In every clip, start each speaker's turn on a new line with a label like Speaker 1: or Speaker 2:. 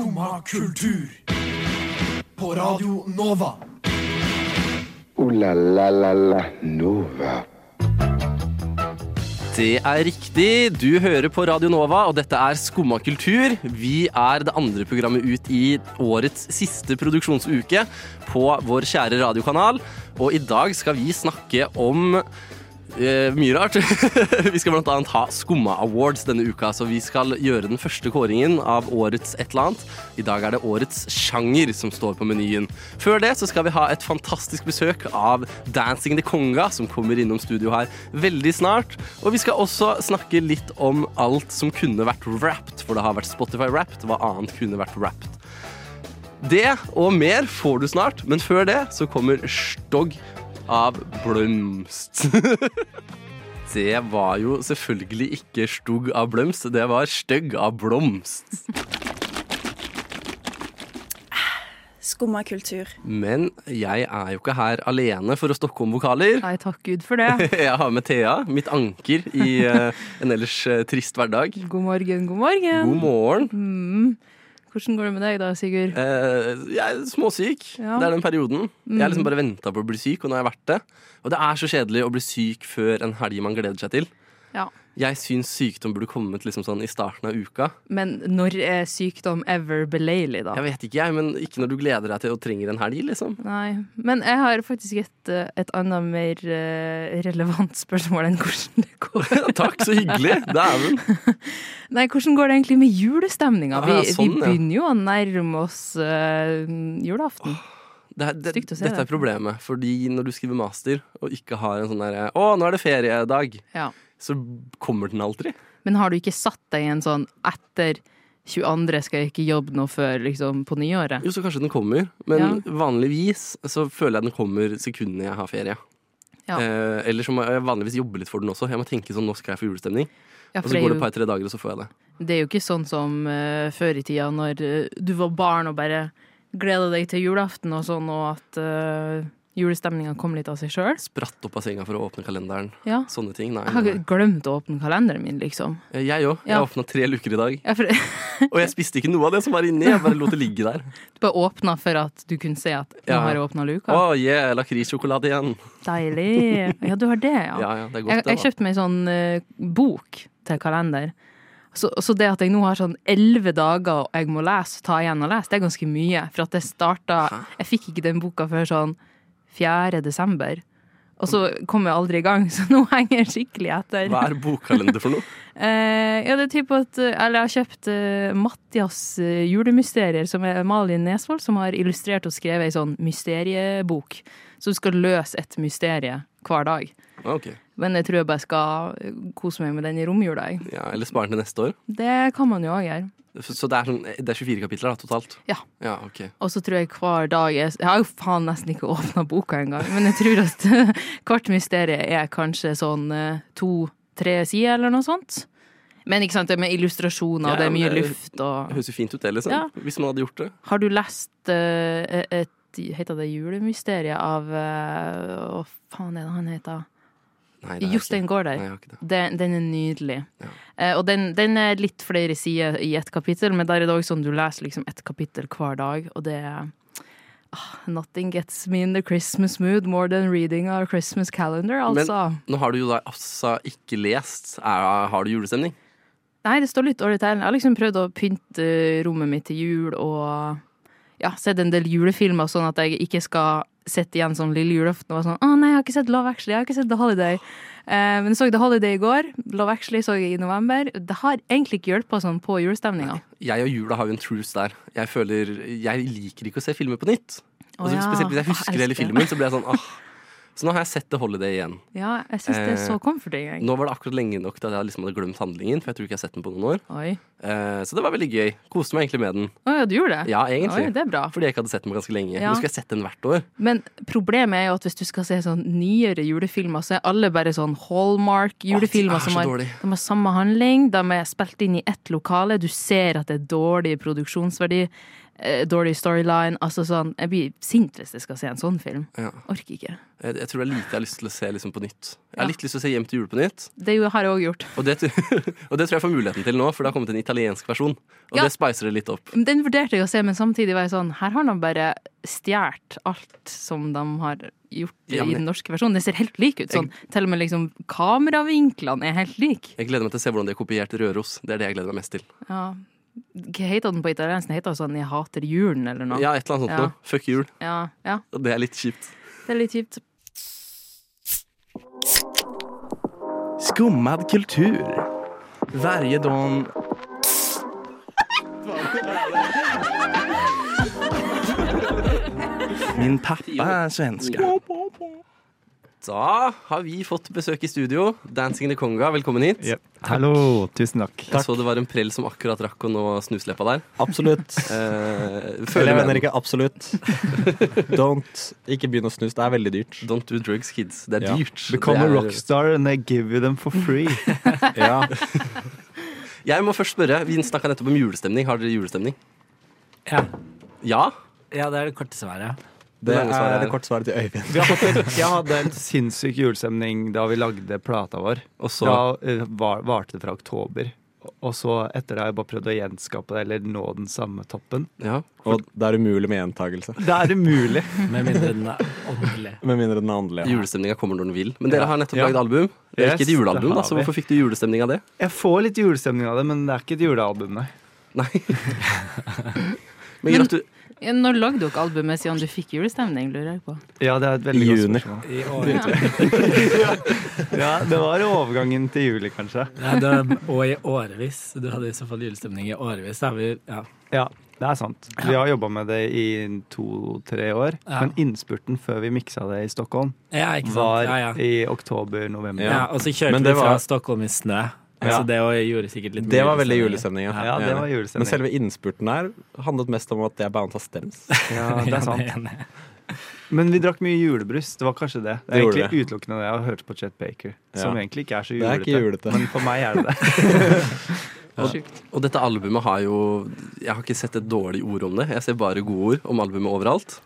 Speaker 1: Skumma kultur. På Radio Nova.
Speaker 2: O-la-la-la-la Nova.
Speaker 3: Det er riktig. Du hører på Radio Nova, og dette er Skumma kultur. Vi er det andre programmet ut i årets siste produksjonsuke på vår kjære radiokanal. Og i dag skal vi snakke om eh, mye rart. vi skal annet ha Skumma Awards denne uka, så vi skal gjøre den første kåringen av årets et eller annet. I dag er det årets sjanger som står på menyen. Før det så skal vi ha et fantastisk besøk av Dancing the Conga, som kommer innom studio her veldig snart. Og vi skal også snakke litt om alt som kunne vært wrapped, for det har vært Spotify-wrapped. Hva annet kunne vært wrapped? Det og mer får du snart, men før det så kommer Stogg av Blomst. Det var jo selvfølgelig ikke Stugg av Blomst, det var Stygg av Blomst.
Speaker 4: Skumma kultur.
Speaker 3: Men jeg er jo ikke her alene for å stokke om vokaler.
Speaker 5: Nei, takk Gud for det.
Speaker 3: Jeg har med Thea, mitt anker i eh, en ellers eh, trist hverdag.
Speaker 5: God morgen, god morgen.
Speaker 3: God morgen.
Speaker 5: Mm. Hvordan går det med deg da, Sigurd?
Speaker 3: Eh, jeg er småsyk.
Speaker 5: Ja.
Speaker 3: Det er den perioden. Jeg har liksom
Speaker 5: Mm.
Speaker 3: bare venta på å bli syk, og nå har jeg vært det. Og det er så kjedelig å bli syk før en helg man gleder seg til.
Speaker 5: Ja.
Speaker 3: Jeg syns sykdom burde kommet liksom sånn i starten av uka.
Speaker 5: Men når er sykdom ever beleilig, da?
Speaker 3: Jeg vet ikke, jeg, men ikke når du gleder deg til og trenger en helg, liksom.
Speaker 5: Nei. Men jeg har faktisk et, eh, et annet mer eh, relevant spørsmål enn hvordan det går.
Speaker 3: Takk, så hyggelig. Dæven.
Speaker 5: Nei, hvordan går det egentlig med julestemninga? Vi,
Speaker 3: Ah, ja, sånn,
Speaker 5: vi begynner jo å nærme oss uh, julaften.
Speaker 3: Det er, det, dette
Speaker 5: det.
Speaker 3: er problemet, fordi når du skriver master og ikke har en sånn derre Å, nå er det feriedag.
Speaker 5: Ja.
Speaker 3: Så kommer den aldri.
Speaker 5: Men har du ikke satt deg i en sånn etter 22. skal jeg ikke jobbe noe før liksom på nyåret?
Speaker 3: Jo, så kanskje den kommer, men
Speaker 5: Ja.
Speaker 3: vanligvis så føler jeg den kommer sekundene jeg har ferie.
Speaker 5: Ja.
Speaker 3: Eh, eller så må jeg vanligvis jobbe litt for den også. Jeg må tenke sånn, nå skal jeg få julestemning.
Speaker 5: Ja,
Speaker 3: Og så går det et par-tre dager, og så får jeg det.
Speaker 5: Det er jo ikke sånn som uh, før i tida, når uh, du var barn og bare gleda deg til julaften og sånn, og at uh, julestemninga kom litt av seg sjøl.
Speaker 3: Spratt opp av senga for å åpne kalenderen.
Speaker 5: Ja.
Speaker 3: Sånne ting. Nei.
Speaker 5: Jeg har ikke glemt å åpne kalenderen min, liksom.
Speaker 3: Jeg òg. Jeg
Speaker 5: Ja.
Speaker 3: åpna tre luker i dag.
Speaker 5: Ja, for,
Speaker 3: Og jeg spiste ikke noe av det som var inni. Jeg bare lot det ligge der.
Speaker 5: du bare åpna for at du kunne se at nå har jeg åpna luka.
Speaker 3: Å yeah, lakrissjokolade igjen.
Speaker 5: Deilig. Ja, du har det, ja.
Speaker 3: Ja, ja, det er godt,
Speaker 5: jeg, jeg kjøpte meg sånn uh, bok til kalender. Så, så det at jeg nå har sånn elleve dager og jeg må lese, ta igjen og lese, det er ganske mye. For at det starta Jeg fikk ikke den boka før sånn 4. desember. Og så kom jeg aldri i gang, så nå henger jeg skikkelig etter.
Speaker 3: Hva er bokkalender for noe?
Speaker 5: Eh, ja, det er typ at eh, Eller jeg har kjøpt eh, Mathias eh, julemysterier, som er Malin Nesvold, som har illustrert og skrevet ei sånn mysteriebok. Så du skal løse et mysterie hver dag.
Speaker 3: Okay.
Speaker 5: Men jeg tror jeg bare skal eh, kose meg med den i romjula.
Speaker 3: ja, Eller spare den til neste år.
Speaker 5: Det kan man jo òg gjøre.
Speaker 3: Så det er, sånn, det er 24 kapitler da, totalt?
Speaker 5: Ja.
Speaker 3: Ja, okay.
Speaker 5: Og så tror jeg hver dag Jeg, jeg har jo faen nesten ikke åpna boka engang, men jeg tror at hvert mysterium er kanskje sånn eh, to-tre sider eller noe sånt. Men ikke sant, det med illustrasjoner,
Speaker 3: Ja,
Speaker 5: det er mye
Speaker 3: det-
Speaker 5: luft og
Speaker 3: Det høres jo fint ut, det, liksom.
Speaker 5: Ja.
Speaker 3: Hvis man hadde gjort det.
Speaker 5: Har du lest uh, et Heter det Julemysteriet av Hva uh, faen er det han heter?
Speaker 3: Nei,
Speaker 5: Jostein
Speaker 3: ikke.
Speaker 5: der.
Speaker 3: Nei.
Speaker 5: Den, den er nydelig.
Speaker 3: Ja.
Speaker 5: Eh, og den, den er litt flere sider i ett kapittel, men der er det òg sånn du leser liksom ett kapittel hver dag, og det er ah, Nothing gets me in the Christmas mood more than reading a Christmas calendar, altså. Men-.
Speaker 3: Nå har du jo da altså ikke lest. Er, har du julestemning?
Speaker 5: Nei, det står litt dårlig til. Jeg har liksom prøvd å pynte rommet mitt til jul og ja, sett en del julefilmer, sånn at jeg ikke skal sitte igjen sånn lille julaften og være sånn 'Å nei, jeg har ikke sett Love Actually, jeg har ikke sett The Holiday'. Eh, men jeg så The Holiday i går. Love Actually så jeg i november. Det har egentlig ikke hjulpet sånn på julestemninga.
Speaker 3: Jeg og jula har jo en truce der. Jeg føler, jeg liker ikke å se filmer på nytt.
Speaker 5: Og
Speaker 3: Altså. Spesielt hvis jeg husker hele filmen, så blir jeg sånn åh. Så nå har jeg sett The Holiday igjen.
Speaker 5: Ja, jeg synes det er så
Speaker 3: Eh,
Speaker 5: comforting. Jeg.
Speaker 3: Nå var det akkurat lenge nok til at jeg liksom hadde glemt handlingen, for jeg tror ikke jeg har sett den på noen år.
Speaker 5: Oi.
Speaker 3: Eh, så det var veldig gøy. Koste meg egentlig med den.
Speaker 5: Å ja, du gjorde det?
Speaker 3: Ja, egentlig.
Speaker 5: Oi, det er bra.
Speaker 3: Fordi jeg ikke hadde sett den på ganske lenge.
Speaker 5: Ja.
Speaker 3: Nå skulle jeg sett den hvert år.
Speaker 5: Men problemet er jo at hvis du skal se sånn nyere julefilmer, så er alle bare sånn Hallmark-julefilmer
Speaker 3: er
Speaker 5: som
Speaker 3: så
Speaker 5: har, de har samme handling. De er spilt inn i ett lokale. Du ser at det er dårlig produksjonsverdi. Eh, dårlig storyline. Altså sånn, jeg blir sint hvis jeg skal se en sånn film.
Speaker 3: Ja.
Speaker 5: Orker ikke.
Speaker 3: Jeg, jeg tror det er lite jeg har lyst til å se liksom, på nytt. Jeg
Speaker 5: Ja.
Speaker 3: har litt lyst til å se Hjem til jul på nytt.
Speaker 5: Det har jeg òg gjort.
Speaker 3: Og det, og det tror jeg får muligheten til nå, for det har kommet en italiensk versjon. Og
Speaker 5: Ja.
Speaker 3: det spicer det litt opp.
Speaker 5: Den vurderte jeg å se, men samtidig var jeg sånn Her har de bare stjålet alt som de har gjort
Speaker 3: Ja,
Speaker 5: i den norske versjonen. Det ser helt lik ut. Sånn, til og med liksom kameravinklene er helt like.
Speaker 3: Jeg gleder meg til å se hvordan de har kopiert Røros. Det er det jeg gleder meg mest til.
Speaker 5: Ja. Hva heter den på italiensk? Den heter sånn 'Jeg hater julen', eller noe.
Speaker 3: Ja, et eller annet sånt
Speaker 5: Ja.
Speaker 3: noe. Fuck jul.
Speaker 5: Ja, ja.
Speaker 3: Det er litt kjipt.
Speaker 5: Det er litt kjipt.
Speaker 6: Skummad kultur. Varje dag... Min pappa er svenska.
Speaker 3: Da har vi fått besøk i studio. Dancing in the Conga, velkommen hit.
Speaker 7: Yep. Hallo, tusen takk.
Speaker 3: Jeg så det var en prell som akkurat rakk å nå snusleppa der.
Speaker 8: Absolutt.
Speaker 3: Eh, føler
Speaker 8: jeg mener ikke absolutt. Don't. Ikke begynn å snuse. Det er veldig dyrt.
Speaker 3: Don't do drugs, kids. Det er
Speaker 8: Ja.
Speaker 3: dyrt.
Speaker 7: Become
Speaker 3: er...
Speaker 7: a rockstar and they give you them for free.
Speaker 8: Ja.
Speaker 3: Jeg må først spørre. Vi snakka nettopp om julestemning. Har dere julestemning?
Speaker 9: Ja.
Speaker 3: Ja?
Speaker 9: ja, det er det korte svaret.
Speaker 8: Det er det korte svaret til Øyvind.
Speaker 7: Jeg hadde en sinnssyk julestemning da vi lagde plata vår.
Speaker 3: Og så
Speaker 7: Da eh, var, varte det fra oktober. Og så etter det har jeg bare prøvd å gjenskape det, eller nå den samme toppen.
Speaker 3: ja.
Speaker 8: Og det er umulig med gjentakelse.
Speaker 7: Det er umulig.
Speaker 9: Med mindre den er åndelig.
Speaker 8: Med mindre den er åndelig.
Speaker 3: Julestemninga kommer når den vil. Men dere
Speaker 7: Ja.
Speaker 3: har nettopp
Speaker 7: Ja.
Speaker 3: lagd album. Det er
Speaker 7: Yes,
Speaker 3: ikke et julealbum, da, så hvorfor fikk du julestemning av det?
Speaker 7: Jeg får litt julestemning av det, men det er ikke et julealbum, nei.
Speaker 3: Nei. Men gratu
Speaker 5: Ja, Når lagde dere albumet siden du fikk julestemning, lurer jeg på?
Speaker 7: Ja, det er et veldig
Speaker 8: Juni.
Speaker 7: godt spørsmål.
Speaker 9: I år.
Speaker 7: Ja, det var overgangen til juli, kanskje.
Speaker 9: Ja, det er, og i årevis. Du hadde i så fall julestemning i årevis. Vi, ja.
Speaker 7: Ja, det er sant. Vi har jobba med det i to-tre år.
Speaker 9: Ja.
Speaker 7: Men innspurten før vi miksa det i Stockholm,
Speaker 9: ja, ikke sant.
Speaker 7: var
Speaker 9: Ja, ja.
Speaker 7: i oktober-november.
Speaker 9: ja, og så kjørte
Speaker 8: Men
Speaker 9: vi fra
Speaker 8: var-
Speaker 9: Stockholm i snø.
Speaker 7: Ja.
Speaker 9: Så det gjorde sikkert litt
Speaker 8: Det var veldig
Speaker 9: julestemning.
Speaker 8: julestemning, ja.
Speaker 7: Ja, det var
Speaker 8: Men selve innspurten her handlet mest om at jeg bounta stems.
Speaker 7: Ja, det er sant.
Speaker 9: Det.
Speaker 7: Men vi drakk mye julebrus. Det var kanskje det. Det
Speaker 8: Det
Speaker 7: er
Speaker 8: egentlig
Speaker 7: egentlig utelukkende det jeg har hørt på Chet Baker. Som egentlig ikke er så
Speaker 8: Det er
Speaker 7: julete.
Speaker 8: ikke julete.
Speaker 7: Men for meg er det det.
Speaker 3: Og, og dette albumet har jo Jeg har ikke sett et dårlig ord om det. Jeg ser bare gode ord om albumet overalt.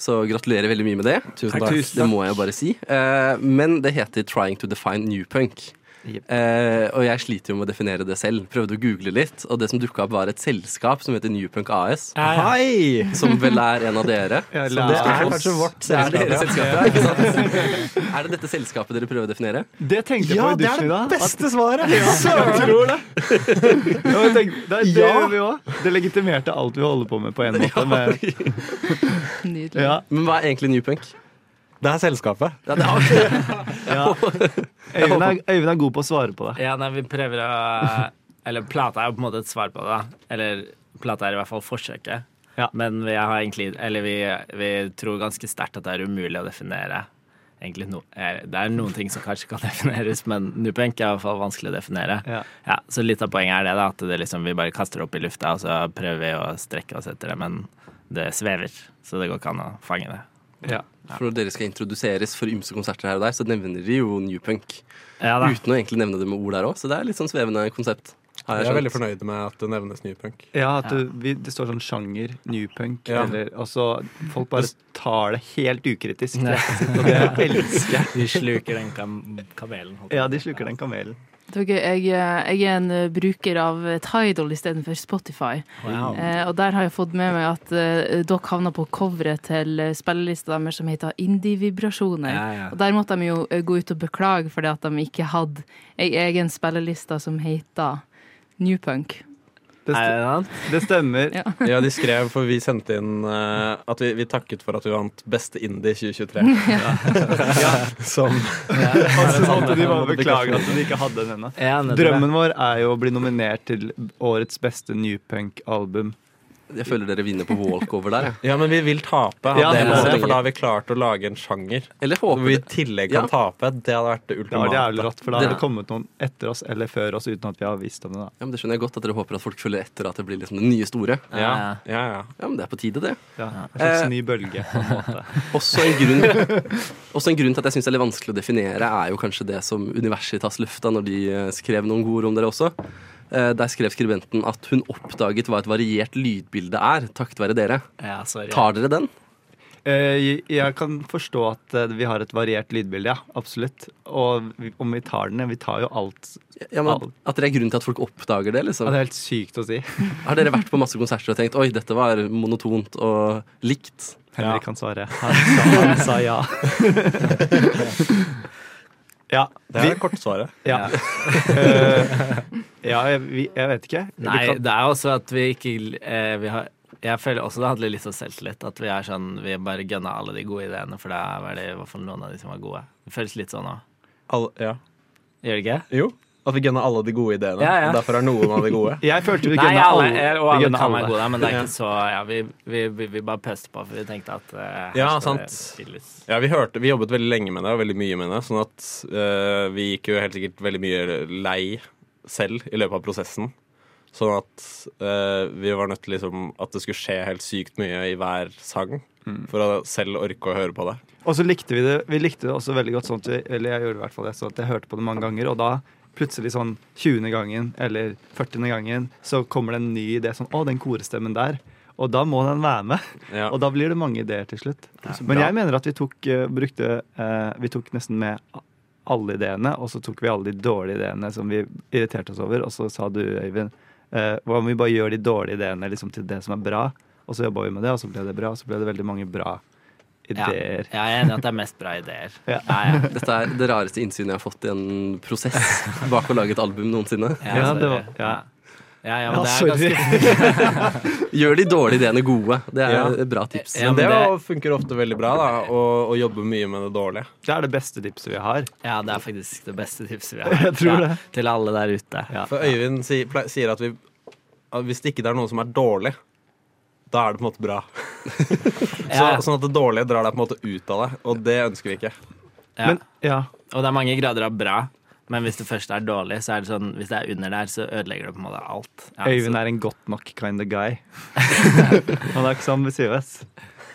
Speaker 3: Så gratulerer veldig mye med det.
Speaker 8: Tusen
Speaker 7: Takk.
Speaker 8: takk.
Speaker 3: Det må jeg bare si. Eh, men det heter 'Trying to define new punk'.
Speaker 7: Jep.
Speaker 3: Eh, og jeg sliter jo med å definere det selv. Prøvde å google litt, og det som dukka opp, var et selskap som heter Newpunk AS.
Speaker 9: Ja, ja.
Speaker 8: Hei!
Speaker 3: Som vel er en av dere.
Speaker 7: Ja,
Speaker 8: det er kanskje vårt
Speaker 3: Det er
Speaker 8: selskap.
Speaker 3: selskap, ja, ikke sant? Er det dette selskapet dere prøver å definere?
Speaker 7: Det tenkte jeg
Speaker 8: Ja,
Speaker 7: på i
Speaker 8: det er
Speaker 7: dag. Ja,
Speaker 8: det
Speaker 7: dag.
Speaker 8: beste svaret!
Speaker 7: Jeg tror det. Ja, men tenk, det, det
Speaker 8: Ja.
Speaker 7: gjør vi òg. Det legitimerte alt vi holder på med, på en måte. Med,
Speaker 5: Nydelig.
Speaker 7: ja,
Speaker 3: Men hva er egentlig Newpunk?
Speaker 8: Det er selskapet.
Speaker 3: Ja, det er,
Speaker 7: ja. Øyvind, er, Øyvind er god på å svare på det.
Speaker 9: Ja, nei, vi prøver å Eller plata er jo på en måte et svar på det. Eller plata er i hvert fall forsøket.
Speaker 7: Ja.
Speaker 9: Men vi har egentlig Eller vi, vi tror ganske sterkt at det er umulig å definere. No, eh, det er noen ting som kanskje kan defineres, men Nupenk er i hvert fall vanskelig å definere.
Speaker 7: Ja.
Speaker 9: Ja, så litt av poenget er det, da, at det liksom, vi bare kaster det opp i lufta, og så prøver vi å strekke oss etter det, men det svever. Så det går ikke an å fange det.
Speaker 7: Ja.
Speaker 3: for når dere skal introduseres for ymse konserter her og der, så nevner de jo Newpunk.
Speaker 9: Ja da.
Speaker 3: Uten å egentlig nevne det med ord der òg, så det er litt sånn svevende konsept. Har
Speaker 8: Jeg
Speaker 3: jeg
Speaker 8: er veldig fornøyd med at det nevnes new punk.
Speaker 7: Ja, at du, vi, det står sånn sjanger, newpunk,
Speaker 8: Ja.
Speaker 7: eller Og så folk bare tar det helt ukritisk. Det, og det elsker jeg.
Speaker 9: De sluker den kam kamelen.
Speaker 7: Ja, de sluker den kamelen.
Speaker 5: Det. Jeg, jeg er en eh, bruker av Tidal istedenfor Spotify.
Speaker 9: Wow.
Speaker 5: Eh, og der har jeg fått med meg at eh, dere havna på coveret til eh, spillelista deres som heter Indie-vibrasjoner.
Speaker 9: Ja, ja.
Speaker 5: Og der måtte de jo eh, gå ut og beklage fordi at de ikke hadde ei egen spilleliste som heter Newpunk.
Speaker 7: Det, st
Speaker 9: det
Speaker 7: det stemmer.
Speaker 5: Ja.
Speaker 8: Ja, de skrev, for vi sendte inn uh, at vi, vi takket for at vi vant Beste indie 2023. Som
Speaker 7: Og så måtte de bare beklage at de ikke hadde den ennå. Drømmen vår er jo å bli nominert til årets beste newpunk-album.
Speaker 3: Jeg føler dere vinner på walkover der.
Speaker 8: Ja, men vi vil tape,
Speaker 7: Ja,
Speaker 8: det
Speaker 3: er-
Speaker 8: for da har vi klart å lage en sjanger.
Speaker 3: Eller
Speaker 8: Hvor
Speaker 3: håper
Speaker 8: vi i
Speaker 3: tillegg
Speaker 8: tillegg
Speaker 3: Ja.
Speaker 8: kan tape. Det hadde vært det
Speaker 7: Det var jævlig rått, for da har
Speaker 3: Det-
Speaker 7: kommet noen etter oss eller før oss uten at vi har visst om det. da
Speaker 3: Ja, men Det skjønner jeg godt, at dere håper at folk følger etter at det blir liksom det nye store.
Speaker 8: Ja, ja, ja.
Speaker 3: Ja, men det er på tide, det.
Speaker 7: Ja, En slags
Speaker 3: Eh,
Speaker 7: ny bølge, på en måte.
Speaker 3: Også en grunn, også en grunn til at jeg syns det er litt vanskelig å definere, er jo kanskje det som Universitas løfta når de eh, skrev noen gode ord om dere også. Eh, Der skrev skribenten at hun oppdaget hva et variert lydbilde er, takket være dere.
Speaker 9: Ja, sorry.
Speaker 3: Tar dere den?
Speaker 7: Eh, Jeg kan forstå at eh, vi har et variert lydbilde, ja. Absolutt. Og om vi tar den Vi tar jo alt.
Speaker 3: Ja, men at, at det er grunn til at folk oppdager det?
Speaker 7: Ja,
Speaker 3: liksom.
Speaker 7: det er helt sykt å si.
Speaker 3: Har dere vært på masse konserter og tenkt oi, dette var monotont og likt?
Speaker 7: Henrik kan svare. Han sa, han sa ja. ja.
Speaker 8: Det er kortsvaret.
Speaker 7: Ja. Eh, ja, jeg, jeg vet ikke.
Speaker 9: Nei, det er også at vi ikke eh, vi har, Jeg føler også det handler litt om selvtillit. At vi er sånn Vi bare gønner alle de gode ideene, for det er vel i hvert fall noen av de som var gode. Det føles litt sånn òg.
Speaker 8: Ja.
Speaker 9: Gjør det ikke?
Speaker 8: Jo. At vi gunna alle de gode ideene.
Speaker 9: Ja, ja.
Speaker 8: Og derfor er noen av de gode.
Speaker 7: Jeg følte vi gunna
Speaker 9: alle,
Speaker 7: alle.
Speaker 9: og alle kan være gode, men det er ikke så Ja, vi, vi, vi, vi bare pøste på, for vi tenkte at uh,
Speaker 8: Ja, sant. Ja, vi, hørte, vi jobbet veldig lenge med det, og veldig mye med det. Sånn at uh, vi gikk jo helt sikkert veldig mye lei selv i løpet av prosessen. Sånn at uh, vi var nødt til liksom at det skulle skje helt sykt mye i hver sang. For å selv orke å høre på det.
Speaker 7: Og så likte vi det Vi likte det også veldig godt sånn at vi, Eller jeg gjorde i hvert fall det, sånn at jeg hørte på det mange ganger. Og da plutselig sånn 20. gangen eller 40. gangen så kommer det en ny idé sånn Å, den korestemmen der. Og da må den være med.
Speaker 8: Ja.
Speaker 7: Og da blir det mange ideer til slutt. Men jeg mener at vi tok, eh, brukte eh, Vi tok nesten med alle ideene, og så tok vi alle de dårlige ideene som vi irriterte oss over, og så sa du, Øyvind, eh, hva om vi bare gjør de dårlige ideene liksom, til det som er bra? Og så jobba vi med det, og så ble det bra. Og så ble det veldig mange bra
Speaker 9: Ja. Jeg er enig i at det er mest bra ideer.
Speaker 7: Ja.
Speaker 9: Ja, ja.
Speaker 3: Dette er det rareste innsynet jeg har fått i en prosess bak å lage et album noensinne.
Speaker 9: Ja,
Speaker 7: Ja, det var- ja.
Speaker 9: Ja, ja,
Speaker 7: Ja,
Speaker 9: det er
Speaker 7: sorry.
Speaker 9: ganske
Speaker 3: Gjør de dårlige ideene gode. Det er
Speaker 8: Ja.
Speaker 3: et bra tips.
Speaker 9: Ja,
Speaker 8: Men det,
Speaker 9: det-
Speaker 8: funker ofte veldig bra, da. Å, å jobbe mye med det dårlige.
Speaker 7: Det er det beste tipset vi har.
Speaker 9: Ja, det er faktisk det beste tipset vi har.
Speaker 7: Jeg tror
Speaker 9: ja. Til alle der ute.
Speaker 8: For Øyvind si, sier at, vi, at hvis det ikke er noe som er dårlig, da er det på en måte bra. Så, Sånn at det dårlige drar deg på en måte ut av det, og det ønsker vi ikke.
Speaker 9: ja.
Speaker 7: Men ja,
Speaker 9: Og det er mange grader av bra. Men hvis det først er dårlig, så er det sånn Hvis det er under der, så ødelegger det på en måte alt. Ja,
Speaker 7: Øyvind
Speaker 9: så-
Speaker 7: er en godt nok kind of guy. Han er ikke så ambisiøs.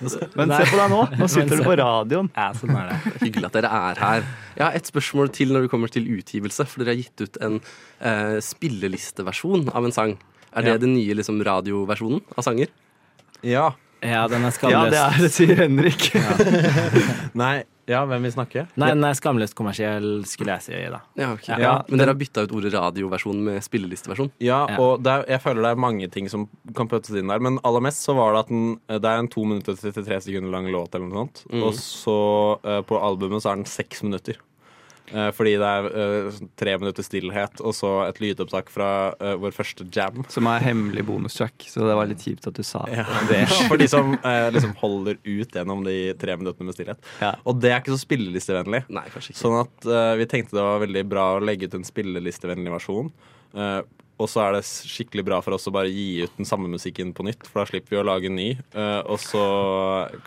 Speaker 7: Men se på deg nå. Nå sitter du på radioen.
Speaker 9: Ja, sånn er det.
Speaker 3: Hyggelig at dere er her. Jeg har et spørsmål til når vi kommer til utgivelse. For dere har gitt ut en eh, spillelisteversjon av en sang. Er det
Speaker 8: Ja.
Speaker 3: den nye liksom, radioversjonen av sanger?
Speaker 8: Ja.
Speaker 9: Ja, den er
Speaker 7: Ja,
Speaker 9: skamløst
Speaker 7: det er det, sier Henrik.
Speaker 8: Nei. Ja, hvem vil snakke?
Speaker 9: Nei, den er skamløst kommersiell, skulle jeg si. da
Speaker 3: Ja, ok.
Speaker 9: Ja.
Speaker 3: Men dere har bytta ut ordet radioversjon med spillelisteversjon?
Speaker 8: Ja,
Speaker 9: Ja.
Speaker 8: og det er, jeg føler det er mange ting som kan puttes inn der. Men aller mest så var det at den, det er en to minutter og 33 sekunder lang låt eller noe sånt.
Speaker 3: Mm.
Speaker 8: Og så uh, på albumet så er den seks minutter. Eh, fordi det er eh, sånn tre minutter stillhet og så et lydopptak fra eh, vår første jam.
Speaker 7: Som er hemmelig bonustrack, så det var litt kjipt at du sa
Speaker 8: Ja.
Speaker 7: det.
Speaker 8: For de som liksom holder ut gjennom de tre minuttene med stillhet.
Speaker 7: Ja.
Speaker 8: Og det er ikke så spillelistevennlig.
Speaker 3: Nei, kanskje ikke.
Speaker 8: Sånn at vi tenkte det var veldig bra å legge ut en spillelistevennlig versjon. Eh, og så er det skikkelig bra for oss å bare gi ut den samme musikken på nytt, for da slipper vi å lage en ny. Uh, og så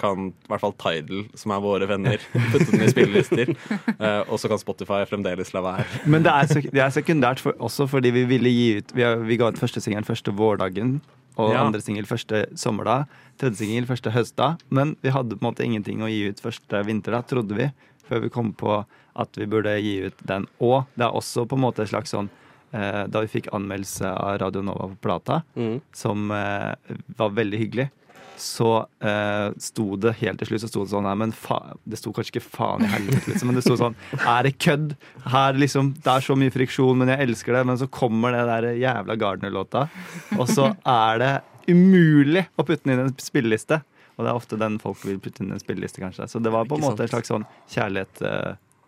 Speaker 8: kan i hvert fall Tidal, som er våre venner, putte den i spillelister. Uh, og så kan Spotify fremdeles la være.
Speaker 7: Men det er, det er sekundært for, også fordi vi ville gi ut Vi, har, vi ga ut første singelen første vårdagen. Og
Speaker 8: Ja.
Speaker 7: andre singel første sommerdag. Tredje singel første høstdag. Men vi hadde på en måte ingenting å gi ut første vinterdag, trodde vi. Før vi kom på at vi burde gi ut den. Og det er også på en måte et slags sånn Da vi fikk anmeldelse av Radio Nova på plata,
Speaker 3: Mm.
Speaker 7: som eh, var veldig hyggelig, så eh, sto det helt til slutt så sto det sånn Nei, Det sto kanskje ikke faen i helvete, liksom, men det sto sånn Er det kødd? Her liksom Det er så mye friksjon, men jeg elsker det. Men så kommer det der jævla Gardner-låta, og så er det umulig å putte den inn i en spilleliste. Og det er ofte den folk vil putte inn i en spilleliste, kanskje. Så det var på en måte en slags sånn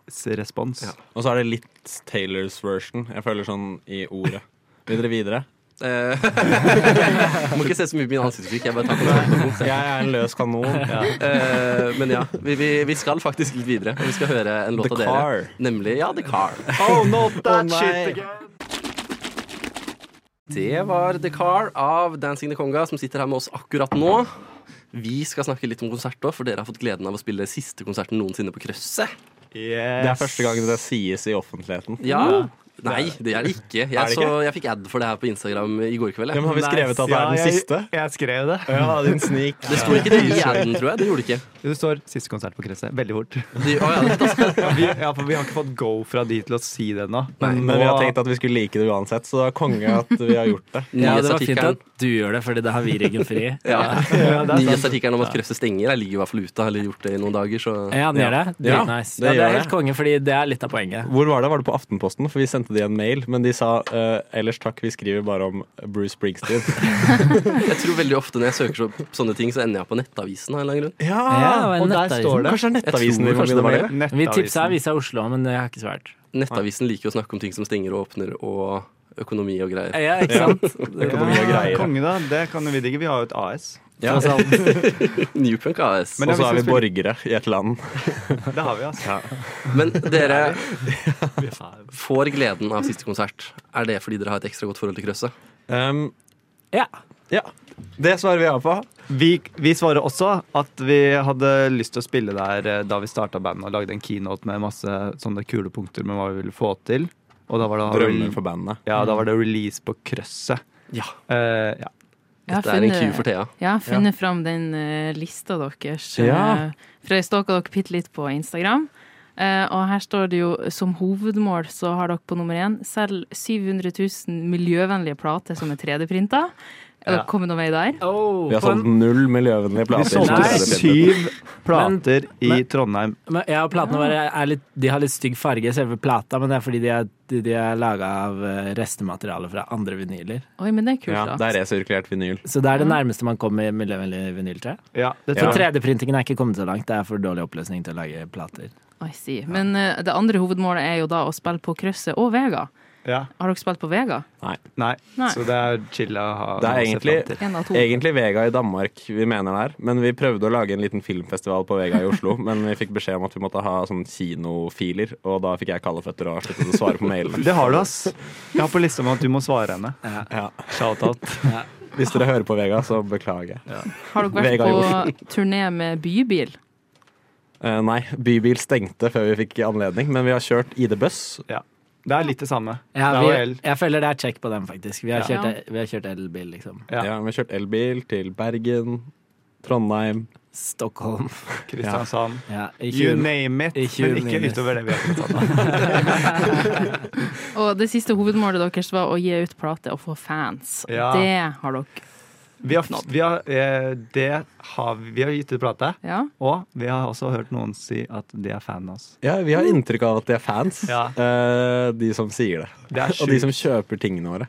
Speaker 7: kjærlighetsrespons.
Speaker 3: Ja.
Speaker 8: Og så er det litt Taylors version. Jeg føler sånn i ordet. Vil dere videre?
Speaker 3: Eh, må ikke se så mye på min ansiktsuttrykk. Jeg bare tar kontroll.
Speaker 8: Jeg er en løs kanon.
Speaker 3: Eh, men ja, vi, vi, vi skal faktisk litt videre. Og vi skal høre en låt
Speaker 8: The
Speaker 3: av dere.
Speaker 8: Car.
Speaker 3: Nemlig ja, The Car.
Speaker 7: Oh, not that
Speaker 8: oh,
Speaker 7: shit again!
Speaker 3: Det var The Car av Dancing the Conga, som sitter her med oss akkurat nå. Vi skal snakke litt om konsert òg, for dere har fått gleden av å spille siste konserten noensinne på Krøsset.
Speaker 7: Yes.
Speaker 8: Det er første gang det sies i offentligheten.
Speaker 3: Ja, Nei, det er det ikke. Jeg,
Speaker 8: Er det
Speaker 3: så, jeg fikk ad for det her på Instagram i går kveld.
Speaker 8: Ja, men har vi skrevet at det er den siste?
Speaker 7: Jeg skrev det.
Speaker 8: Ja, din snik.
Speaker 3: Det sto ikke det i aden, tror jeg. Det gjorde det ikke.
Speaker 7: Det står siste konsert på Krøsset. Veldig fort.
Speaker 3: De, å, ja, det,
Speaker 7: Vi, ja, for vi har ikke fått go fra de til å si det ennå.
Speaker 8: Men, men vi har tenkt at vi skulle like det uansett, så det er konge at vi har gjort det.
Speaker 9: Ja, det var fint at du gjør det, Fordi det har vi ryggen fri.
Speaker 3: ja,
Speaker 7: Ja, er
Speaker 3: nyhetsartikkelen om at krøsset stenger, jeg ligger i hvert fall ute. Har gjort det i noen dager, så
Speaker 9: Ja, den gjør det.
Speaker 8: Ja,
Speaker 9: Dritnice.
Speaker 8: det
Speaker 9: Ja, det er helt konge, fordi det er litt av poenget.
Speaker 8: Hvor var det? Var det på Aftenposten? For vi sendte de en mail, men de sa uh, ellers takk, vi skriver bare om Bruce Springsteen.
Speaker 3: Jeg tror veldig ofte når jeg søker opp sånne ting, så ender jeg på Nettavisen av en eller annen grunn.
Speaker 9: Ja,
Speaker 7: og der står det.
Speaker 8: Kanskje Nettavisen vi
Speaker 3: kanskje det var
Speaker 8: det? Nettavisen.
Speaker 9: Vi tipsa Avisa Oslo, men det har ikke svært.
Speaker 3: Nettavisen liker å snakke om ting som stenger og åpner, og økonomi og greier.
Speaker 9: Ja, ikke sant?
Speaker 8: Økonomi og greier.
Speaker 7: Konge, da. Det kan jo vi digge. Vi har jo et AS.
Speaker 8: Ja.
Speaker 3: Newpunk AS.
Speaker 8: Og så er vi borgere i et land.
Speaker 7: Det har vi, altså.
Speaker 3: Men dere får gleden av siste konsert. Er det fordi dere har et ekstra godt forhold til krøsset?
Speaker 8: Um,
Speaker 9: Ja.
Speaker 8: ja. Det svarer vi ja på.
Speaker 7: Vi, vi svarer også at vi hadde lyst til å spille der eh, da vi starta bandet og lagde en keynote med masse sånne kule punkter med hva vi ville få til. Og da var det,
Speaker 8: Drømmer for bandet.
Speaker 7: ja, da var det release på Krøsset.
Speaker 3: Ja.
Speaker 7: Uh, ja.
Speaker 3: Dette er en Q for Thea.
Speaker 5: Ja, funnet ja. fram den uh, lista deres.
Speaker 8: Ja.
Speaker 5: Uh, for jeg stalka dere bitte litt på Instagram. Uh, og her står det jo som hovedmål så har dere på nummer én selv 700 000 miljøvennlige plater som er 3D-printa. Er
Speaker 7: Ja.
Speaker 5: dere kommet noen vei der?
Speaker 9: Oh,
Speaker 8: Vi har
Speaker 9: solgt en-
Speaker 8: null miljøvennlige
Speaker 7: Vi
Speaker 8: plater.
Speaker 7: solgte syv plater i
Speaker 9: men-
Speaker 7: Trondheim.
Speaker 9: Men, ja, platene våre er litt, de har litt stygg farge, selve plata, men det er fordi de er, de, de er laga av eh, restemateriale fra andre vinyler.
Speaker 5: Oi, men det er kult,
Speaker 8: Ja,
Speaker 5: da.
Speaker 8: det er resirkulert vinyl.
Speaker 9: Så det er det nærmeste man kommer miljøvennlig vinyl, tror jeg.
Speaker 7: Ja, det
Speaker 9: Så
Speaker 7: tror jeg.
Speaker 9: 3D-printingen er ikke kommet så langt. Det er for dårlig oppløsning til å lage plater.
Speaker 5: I see. Men eh, det andre hovedmålet er jo da å spille på krysset og Vega.
Speaker 7: Ja.
Speaker 5: Har dere spilt på Vega?
Speaker 7: Nei.
Speaker 5: Nei.
Speaker 7: Så det er chill å ha
Speaker 8: Det er egentlig-. Egentlig Vega i Danmark vi mener det er, men vi prøvde å lage en liten filmfestival på Vega i Oslo. Men vi fikk beskjed om at vi måtte ha sånn kinofiler, og da fikk jeg kalde føtter og sluttet å svare på mailene.
Speaker 7: Det har du, ass. Jeg har på lista mi at du må svare henne.
Speaker 8: Ja.
Speaker 7: Shout-out.
Speaker 8: Hvis dere hører på Vega, så beklager jeg.
Speaker 5: Har dere vært på turné med bybil?
Speaker 8: Uh, nei, bybil stengte før vi fikk anledning, men vi har kjørt ID-buss.
Speaker 7: Det er litt det samme.
Speaker 9: Ja,
Speaker 7: Det
Speaker 9: vi, jeg føler det er check på dem, faktisk. Vi har
Speaker 5: Ja.
Speaker 9: kjørt, vi har kjørt elbil, liksom.
Speaker 7: Ja.
Speaker 8: Ja. vi har kjørt elbil til Bergen, Trondheim
Speaker 9: Stockholm.
Speaker 7: Kristiansand.
Speaker 9: Ja,
Speaker 7: You name it.
Speaker 9: i 20
Speaker 7: Men ikke utover det vi har tatt.
Speaker 5: Og det siste hovedmålet deres var å gi ut plate og få fans.
Speaker 7: Ja.
Speaker 5: Det har dere.
Speaker 7: Vi har, vi har, eh, det har, vi har gitt ut plate,
Speaker 5: Ja.
Speaker 7: og vi har også hørt noen si at de er fan av oss.
Speaker 8: Ja, vi har inntrykk av at de er fans,
Speaker 7: Ja.
Speaker 8: eh, de som sier det.
Speaker 7: Det
Speaker 8: Og de som kjøper tingene våre.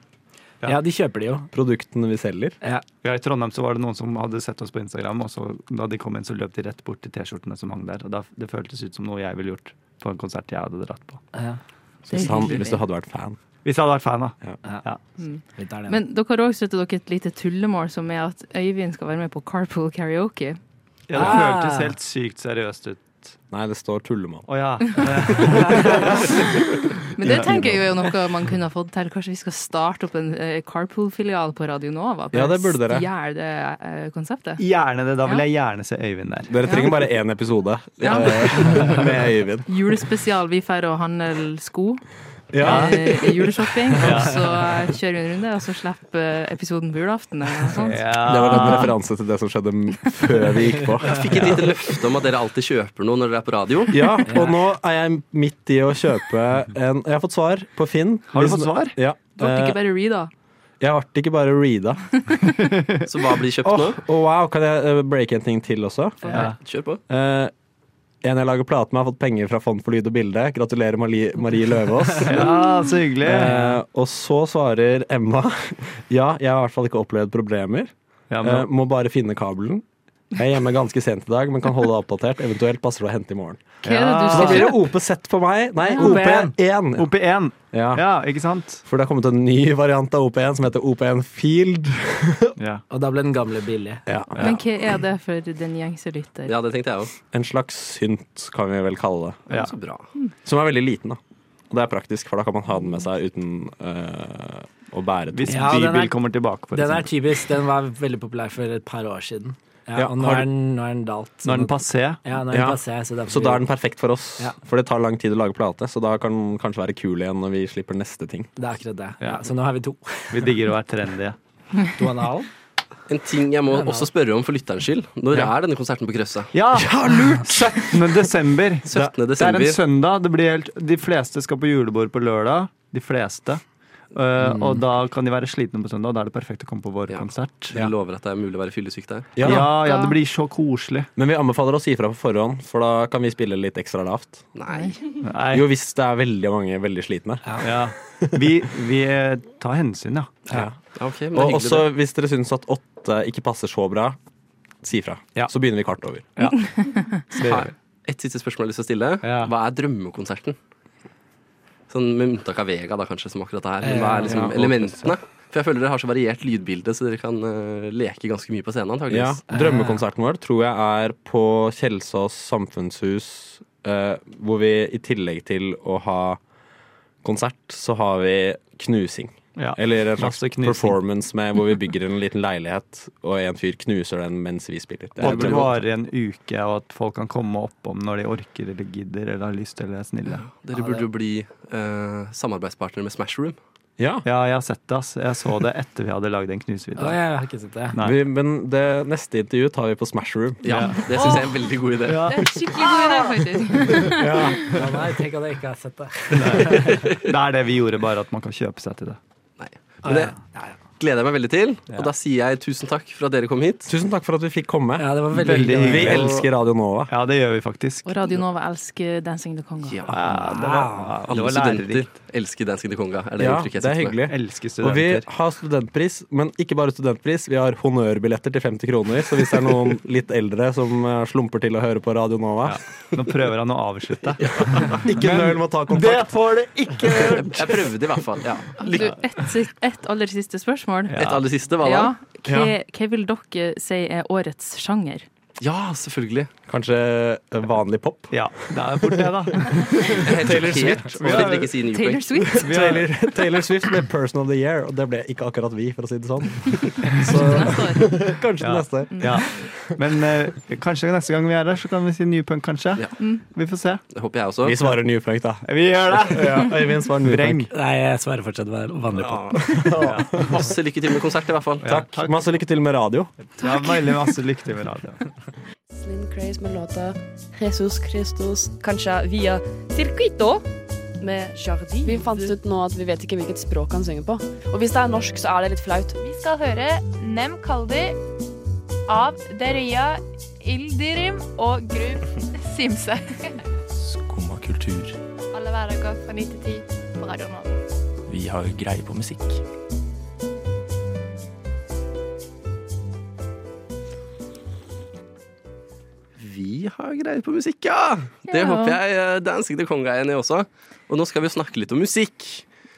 Speaker 7: Ja.
Speaker 9: Ja, de kjøper de jo.
Speaker 8: Produktene vi selger.
Speaker 9: Ja.
Speaker 7: Ja, I Trondheim så var det noen som hadde sett oss på Instagram, og så, da de kom inn, så løp de rett bort til T-skjortene som hang der. Og da, det føltes ut som noe jeg ville gjort på en konsert jeg hadde dratt på.
Speaker 9: Ja.
Speaker 8: Hvis, han, hvis du hadde vært fan.
Speaker 7: Hvis jeg hadde vært fan, da.
Speaker 9: Ja.
Speaker 5: Mm.
Speaker 9: Tar den.
Speaker 5: Men dere har òg støttet dere et lite tullemål, som er at Øyvind skal være med på Carpool Karaoke.
Speaker 7: Ja, det
Speaker 9: Ah.
Speaker 7: føltes helt sykt seriøst ut.
Speaker 8: Nei, det står tullemål.
Speaker 7: Å ja.
Speaker 5: Men det tenker jeg jo er noe man kunne ha fått til. Kanskje vi skal starte opp en eh, Carpool-filial på Radio Nova?
Speaker 8: Ja, det burde dere.
Speaker 5: Stjele det eh, konseptet.
Speaker 7: Gjerne det. Da vil jeg gjerne se Øyvind der.
Speaker 8: Dere trenger bare én episode
Speaker 5: Ja.
Speaker 8: eh, med Øyvind.
Speaker 5: Julespesial. Vi drar og handler sko.
Speaker 8: Ja.
Speaker 5: i juleshopping. Og så kjører vi en runde, og så slipper eh, episoden på julaften. Eller noe sånt.
Speaker 8: Det var en referanse til det som skjedde før vi gikk på.
Speaker 3: Jeg fikk et lite løfte om at dere alltid kjøper noe når dere er på radio.
Speaker 8: Ja, og nå er jeg midt i å kjøpe en Jeg har fått svar på Finn.
Speaker 7: Har du fått svar?
Speaker 8: Ja.
Speaker 5: Du ble
Speaker 8: Eh,
Speaker 5: ikke bare reada.
Speaker 8: Jeg ble ikke bare reada.
Speaker 3: Så hva blir kjøpt
Speaker 8: oh,
Speaker 3: nå?
Speaker 8: Oh, wow, kan jeg eh, breake en ting til også?
Speaker 7: Ja.
Speaker 3: Kjør på.
Speaker 8: Eh, en jeg lager plate med, har fått penger fra Fond for lyd og bilde. Gratulerer, Marie, Marie Løvaas.
Speaker 7: Ja, så hyggelig.
Speaker 8: Eh, og så svarer Emma ja, jeg har i hvert fall ikke opplevd problemer.
Speaker 7: Ja,
Speaker 8: Eh, må bare finne kabelen. Jeg er hjemme ganske sent i dag, men kan holde deg oppdatert. Eventuelt passer det å hente i morgen.
Speaker 5: Det du
Speaker 8: Så da blir det? OP-sett på meg. Nei,
Speaker 5: Ja.
Speaker 8: OP1.
Speaker 7: OP1.
Speaker 8: Ja.
Speaker 7: Ja, ikke sant?
Speaker 8: For det har kommet en ny variant av OP1 som heter OP1 Field.
Speaker 7: Ja.
Speaker 9: Og da ble den gamle billig.
Speaker 8: Ja.
Speaker 5: Men hva er det for den gjengse lytter?
Speaker 3: Ja, det tenkte jeg òg.
Speaker 8: En slags synt, kan vi vel kalle det.
Speaker 7: Ja.
Speaker 3: Så bra.
Speaker 8: Som er veldig liten, da. Og det er praktisk, for da kan man ha den med seg uten øh, å bære
Speaker 7: Hvis.
Speaker 9: Ja, er-
Speaker 7: bybil kommer tilbake. For
Speaker 9: Den er typisk. Den var veldig populær for et par år siden. Ja, og nå
Speaker 8: har
Speaker 9: er den, nå er den dalt.
Speaker 7: Nå er den passé.
Speaker 9: Ja, nå er den
Speaker 8: Ja.
Speaker 9: passé, så derfor
Speaker 8: Så da er den perfekt for oss.
Speaker 9: Ja.
Speaker 8: For det tar lang tid å lage plate, så da kan den kanskje være kul igjen når vi slipper neste ting.
Speaker 9: Det er akkurat det.
Speaker 7: Ja.
Speaker 9: Ja, så nå har vi to.
Speaker 7: Vi digger å være trendy.
Speaker 9: To og en halv.
Speaker 3: En ting jeg må også spørre om for lytterens skyld. Når
Speaker 7: Ja.
Speaker 3: er denne konserten på Krøsset?
Speaker 7: Ja, lurt! 17. desember.
Speaker 3: 17.
Speaker 7: Det er en søndag. Det blir helt, de fleste skal på julebord på lørdag. De fleste. Uh, Og da kan de være slitne på søndag, og da er det perfekt å komme på vår
Speaker 3: Ja.
Speaker 7: konsert.
Speaker 3: Vi lover at det er mulig å være fyllesyk der.
Speaker 7: Ja,
Speaker 8: Ja.
Speaker 7: ja, det blir så koselig.
Speaker 8: Men vi anbefaler å si ifra på forhånd, for da kan vi spille litt ekstra lavt.
Speaker 3: Nei.
Speaker 7: Nei.
Speaker 8: Jo, hvis det er veldig mange veldig slitne.
Speaker 7: Ja. Vi, vi eh, tar hensyn, ja.
Speaker 8: Ja.
Speaker 3: Ja, ok, men er
Speaker 8: Og
Speaker 3: hyggelig,
Speaker 8: også
Speaker 3: det.
Speaker 8: hvis dere syns at åtte ikke passer så bra, si ifra.
Speaker 7: Ja.
Speaker 8: Så begynner vi kvart over.
Speaker 7: Ja. gjør
Speaker 3: Har
Speaker 7: vi.
Speaker 3: Et siste spørsmål jeg har lyst til å stille.
Speaker 7: Ja.
Speaker 3: Hva er drømmekonserten? Sånn Med unntak av Vega, da kanskje, som akkurat er. Men hva er liksom
Speaker 7: Ja,
Speaker 3: elementene? For jeg føler dere har så variert lydbilde, så dere kan uh, leke ganske mye på scenen.
Speaker 8: Ja. Drømmekonserten vår tror jeg er på Kjelsås samfunnshus, uh, hvor vi i tillegg til å ha konsert, så har vi knusing.
Speaker 7: Ja.
Speaker 8: Eller en slags performance med hvor vi bygger en liten leilighet, og en fyr knuser den mens vi spiller. Det
Speaker 7: Og det
Speaker 8: veldig-
Speaker 7: varer en uke, og at folk kan komme oppom når de orker eller gidder eller har lyst eller er snille.
Speaker 3: Dere burde jo bli eh, samarbeidspartnere med Smashroom.
Speaker 8: ja.
Speaker 7: Ja, jeg har sett det. ass. Jeg så det etter vi hadde lagd en
Speaker 9: knusevideo.
Speaker 7: knusevideo.
Speaker 9: jeg har ikke sett det.
Speaker 8: Vi, men det neste intervju tar vi på Smash Room.
Speaker 3: Ja, Det syns jeg er en veldig god idé.
Speaker 5: Det er en skikkelig god idé, faktisk.
Speaker 9: Ja, nei, tenk at jeg ikke har sett det.
Speaker 7: Det er det vi gjorde, bare at man kan kjøpe seg til det.
Speaker 3: Men det
Speaker 9: Ja, ja.
Speaker 3: gleder jeg meg veldig til. Og da sier jeg tusen takk for at dere kom hit.
Speaker 8: Tusen takk for at vi fikk komme.
Speaker 9: Ja, det var veldig,
Speaker 7: Veldig
Speaker 9: hyggelig.
Speaker 8: Vi elsker Radio Nova.
Speaker 7: Ja, det gjør vi faktisk.
Speaker 5: Og Radio Nova elsker Dancing the Congo.
Speaker 3: Ja.
Speaker 7: Det var, det var lærerikt.
Speaker 3: Elsker Dancing the Conga. Er det
Speaker 8: Ja, det er hyggelig. Og vi har studentpris, men ikke bare studentpris. Vi har honnørbilletter til 50 kroner. Så hvis det er noen litt eldre som eh, slumper til å høre på Radio Nova,
Speaker 7: Nå prøver han å avslutte.
Speaker 8: ikke nøl med å ta kontakt.
Speaker 7: Det får det ikke gjort!
Speaker 3: Jeg prøvde i hvert fall. Ja.
Speaker 5: Et, et aller siste spørsmål.
Speaker 3: Et aller siste, hva da?
Speaker 5: Ja, hva, hva vil dere si er årets sjanger?
Speaker 3: Ja, selvfølgelig.
Speaker 8: Kanskje eh, vanlig pop?
Speaker 7: Ja, det er fort det, da.
Speaker 8: Taylor. Swift.
Speaker 3: Si
Speaker 5: Taylor Swift?
Speaker 8: Taylor, Taylor Swift ble Person of the Year, og det ble ikke akkurat vi, for å si det sånn. Så kanskje
Speaker 7: Ja.
Speaker 8: til neste år.
Speaker 7: Ja. Men uh, kanskje neste gang vi er der, så kan vi si New punk, kanskje.
Speaker 3: Ja.
Speaker 7: Vi får se.
Speaker 3: Det håper jeg også.
Speaker 8: Vi svarer New Punk, da.
Speaker 7: Vi gjør det!
Speaker 8: Ja, Øyvind svarer New
Speaker 7: Breng.
Speaker 8: Punk.
Speaker 9: Nei, jeg svarer fortsatt vanlig pop.
Speaker 3: Masse lykke til med konsert, i hvert fall.
Speaker 8: Takk. Masse lykke til med radio.
Speaker 7: Ja, veldig masse lykke til med radio.
Speaker 10: Slim Craze med låta Jesus Christus, kanskje via Circuito med Jardin. Vi fant ut nå at vi vet ikke hvilket språk han synger på. Og hvis det er norsk, så er det litt flaut.
Speaker 11: Vi skal høre Nem Kaldi av Deria Ildirim og Gru Simse.
Speaker 1: Skumma kultur.
Speaker 11: Alle hverdager fra 9 til 10 på Radio Nå
Speaker 1: Vi har greie på musikk.
Speaker 3: Har greier på musikk, ja! Det
Speaker 5: Ja.
Speaker 3: håper jeg eh, Dancing the Conga er enig i også. Og nå skal vi snakke litt om musikk.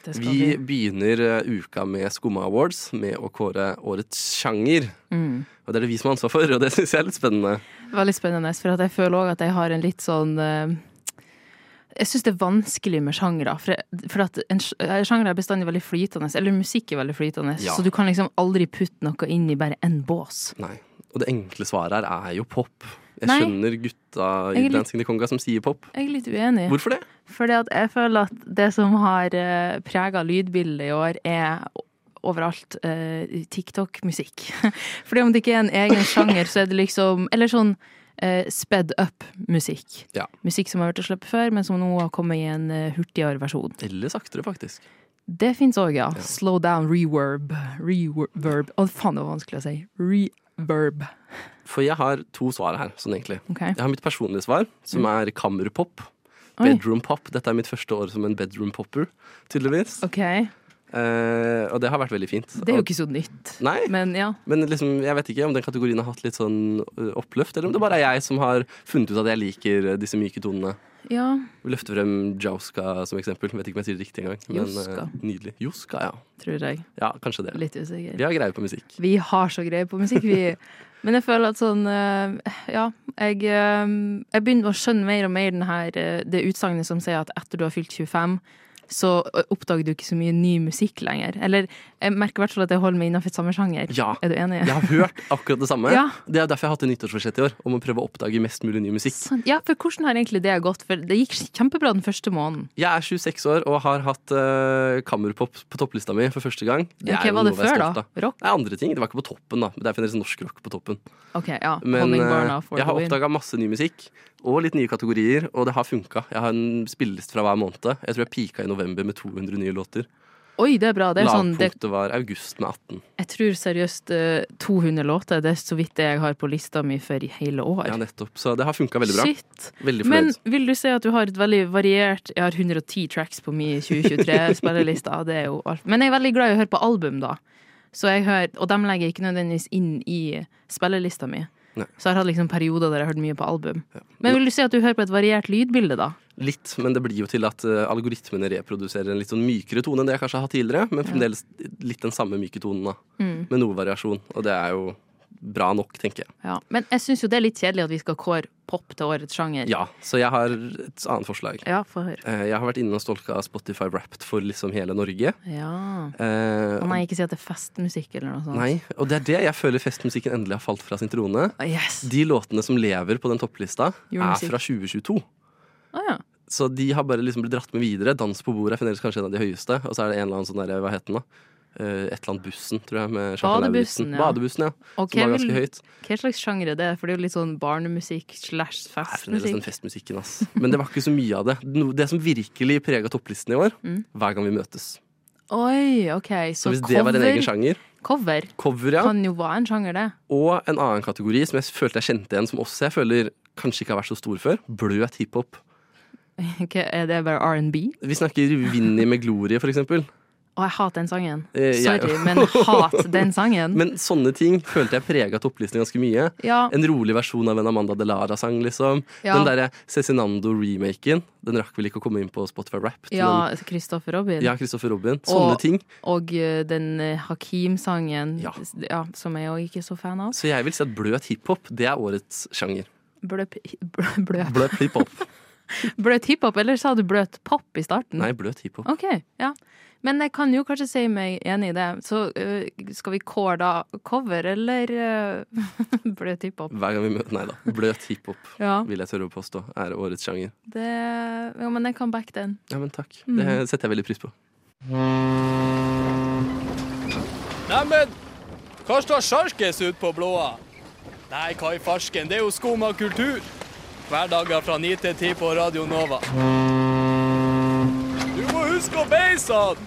Speaker 3: Vi
Speaker 5: vi.
Speaker 3: begynner eh, uka med Skumma Awards med å kåre årets sjanger.
Speaker 5: Mm.
Speaker 3: Og det er det vi som har ansvar for, og det syns jeg er litt spennende.
Speaker 5: Veldig spennende, for jeg føler òg at jeg har en litt sånn eh, Jeg syns det er vanskelig med sjangere. For, for at en sj- sjanger er bestandig veldig flytende. Eller musikk er veldig flytende.
Speaker 3: Ja.
Speaker 5: Så du kan liksom aldri putte noe inn i bare én bås.
Speaker 3: Nei. Og det enkle svaret her er jo pop. Jeg
Speaker 5: Nei.
Speaker 3: skjønner gutta i
Speaker 5: litt-
Speaker 3: Dancing the Conga som sier pop.
Speaker 5: Jeg er litt uenig.
Speaker 3: Hvorfor det?
Speaker 5: Fordi at jeg føler at det som har uh, prega lydbildet i år, er overalt eh, TikTok-musikk. Fordi om det ikke er en egen sjanger, så er det liksom Eller sånn uh, sped up-musikk.
Speaker 3: Ja.
Speaker 5: Musikk som har vært å slippe før, men som nå har kommet i en eh, hurtigere versjon.
Speaker 3: Eller saktere, faktisk.
Speaker 5: Det fins òg, ja. Slow down, reverb. Reverb. Å, faen, det var vanskelig å si. Reverb.
Speaker 3: For jeg har to svar her, sånn egentlig.
Speaker 5: Okay.
Speaker 3: Jeg har mitt personlige svar, som er kammerpop. Bedroom pop. Dette er mitt første år som en bedroom popper, tydeligvis.
Speaker 5: Okay.
Speaker 3: Eh, og det har vært veldig fint.
Speaker 5: Det er jo ikke så nytt.
Speaker 3: Nei,
Speaker 5: Men ja.
Speaker 3: men liksom, jeg vet ikke om den kategorien har hatt litt sånn oppløft, eller om det bare er jeg som har funnet ut at jeg liker disse myke tonene.
Speaker 5: Ja.
Speaker 3: Vi løfter frem Jauska som eksempel. Vet ikke om jeg sier det riktig engang. Men
Speaker 5: Joska.
Speaker 3: eh, nydelig. Joska, ja.
Speaker 5: Tror jeg.
Speaker 3: Ja, kanskje det.
Speaker 5: Litt usikker.
Speaker 3: Vi har greie på musikk.
Speaker 5: Vi har så greie på musikk, vi. Men jeg føler at sånn eh, Ja, jeg, eh, jeg begynner å skjønne mer og mer den her, det utsagnet som sier at etter du har fylt 25, så oppdager du ikke så mye ny musikk lenger. Eller Jeg merker i hvert fall at jeg holder meg innenfor samme sjanger.
Speaker 3: Ja.
Speaker 5: Er du enig?
Speaker 3: Jeg har hørt akkurat det samme.
Speaker 5: Ja.
Speaker 3: Det er derfor jeg har hatt et nyttårsforsett i år, om å prøve å oppdage mest mulig ny musikk.
Speaker 5: Sånn, Ja, for hvordan har egentlig det gått? For det gikk kjempebra den første måneden.
Speaker 3: Jeg er 26 år og har hatt uh, kammerpop på topplista mi for første gang.
Speaker 5: Hva
Speaker 3: jo
Speaker 5: var det før, da? Rock?
Speaker 3: Det er andre ting. Det var ikke på toppen, da. Men det er fremdeles norsk rock på toppen.
Speaker 5: Ok, ja.
Speaker 3: Men
Speaker 5: uh,
Speaker 3: jeg har oppdaga masse ny musikk. Og litt nye kategorier, og det har funka. Jeg har en spilleliste fra hver måned. Jeg tror jeg pika i november med 200 nye låter.
Speaker 5: Oi, det er bra. Det er sånn, det,
Speaker 3: Lavpunktet var august med 18.
Speaker 5: jeg tror seriøst eh, 200 låter. Det er så vidt det jeg har på lista mi for i hele år.
Speaker 3: Ja, nettopp. Så det har funka veldig bra.
Speaker 5: Shit.
Speaker 3: Veldig
Speaker 5: Men vil du si at du har et veldig variert Jeg har 110 tracks på min 2023-spillerlista. Det er jo alt. Men jeg er veldig glad i å høre på album, da. Så jeg hører, og dem legger jeg ikke nødvendigvis inn i spillelista mi.
Speaker 3: Nei.
Speaker 5: Så jeg har hatt liksom perioder der jeg har hørt mye på album. Men vil du si at du hører på et variert lydbilde, da?
Speaker 3: Litt, men det blir jo til at uh, algoritmene reproduserer en litt sånn mykere tone enn det jeg kanskje har hatt tidligere, men fremdeles litt den samme myke tonen, da.
Speaker 5: Mm.
Speaker 3: Med noe variasjon. Og det er jo bra nok, tenker jeg.
Speaker 5: Ja. Men jeg syns jo det er litt kjedelig at vi skal kåre pop til årets sjanger.
Speaker 3: Ja, så jeg har et annet forslag.
Speaker 5: Ja, få høre.
Speaker 3: Eh, Jeg har vært inne og stolka Spotify Wrapped for liksom hele Norge.
Speaker 5: Ja.
Speaker 3: Eh,
Speaker 5: og nei, ikke si at det er festmusikk eller noe sånt.
Speaker 3: Nei, og det er det jeg føler festmusikken endelig har falt fra sin trone.
Speaker 5: Ah, Yes.
Speaker 3: De låtene som lever på den topplista, er fra 2022.
Speaker 5: Oh, ja.
Speaker 3: Så de har bare liksom blitt dratt med videre. Dans på bordet er fremdeles kanskje en av de høyeste. Og så er det en eller annen sånn der, hva heter den da? Eh, et eller annet Bussen, tror jeg. Med
Speaker 5: Badebussen, ja.
Speaker 3: Badebussen, ja.
Speaker 5: Og
Speaker 3: som var ganske
Speaker 5: vil-
Speaker 3: høyt.
Speaker 5: Hva slags sjanger er det? For det er jo litt sånn barnemusikk slash
Speaker 3: Det er den festmusikken, ass. Men det var ikke så mye av det. Det som virkelig prega topplisten i år,
Speaker 5: Mm.
Speaker 3: hver gang vi møtes.
Speaker 5: Oi, OK.
Speaker 3: Så
Speaker 5: Så,
Speaker 3: hvis det var en egen sjanger
Speaker 5: cover
Speaker 3: Cover, ja.
Speaker 5: kan jo være en sjanger, det.
Speaker 3: Og en annen kategori som jeg følte jeg kjente igjen, som også jeg føler kanskje ikke har vært så stor før. Bløt hiphop.
Speaker 5: Okay, Er det bare R&B?
Speaker 3: Vi snakker Vinni med Glorie, for eksempel.
Speaker 5: Å, jeg hater den sangen.
Speaker 3: Eh,
Speaker 5: Sorry, men hat den sangen.
Speaker 3: Men sånne ting følte jeg prega topplisten ganske mye.
Speaker 5: Ja.
Speaker 3: En rolig versjon av en Amanda Delara-sang, liksom.
Speaker 5: Ja.
Speaker 3: Den derre Cezinando-remaken. Den rakk vel ikke å komme inn på Spotify Rap.
Speaker 5: Ja, Kristoffer Robin.
Speaker 3: ja, Christopher Robin. Sånne
Speaker 5: Og-
Speaker 3: ting.
Speaker 5: Og eh, den eh, Hakim-sangen, ja. som jeg òg ikke er så fan av.
Speaker 3: Så jeg vil si at bløt hiphop, det er årets sjanger.
Speaker 5: Bløt bløp.
Speaker 3: bløp hiphop.
Speaker 5: Bløt hiphop, eller sa du bløt pop i starten?
Speaker 3: Nei, bløt hiphop.
Speaker 5: OK, ja. Men jeg kan jo kanskje si meg enig i det. Så øh, skal vi kåre da cover eller øh, bløt hiphop?
Speaker 3: Hver gang vi møter Nei da. Bløt hiphop,
Speaker 5: Ja.
Speaker 3: vil jeg tørre å påstå, er årets sjanger.
Speaker 5: Det Ja, men jeg kan backe den.
Speaker 3: Ja, men takk.
Speaker 5: Mm.
Speaker 3: Det setter jeg veldig pris på.
Speaker 12: Neimen, hva står sjarkes ut på blåa? Nei, hva i farsken, det er jo skum av kultur. Hverdager fra 9 til 10 på Radio Nova. Du må huske å beise den!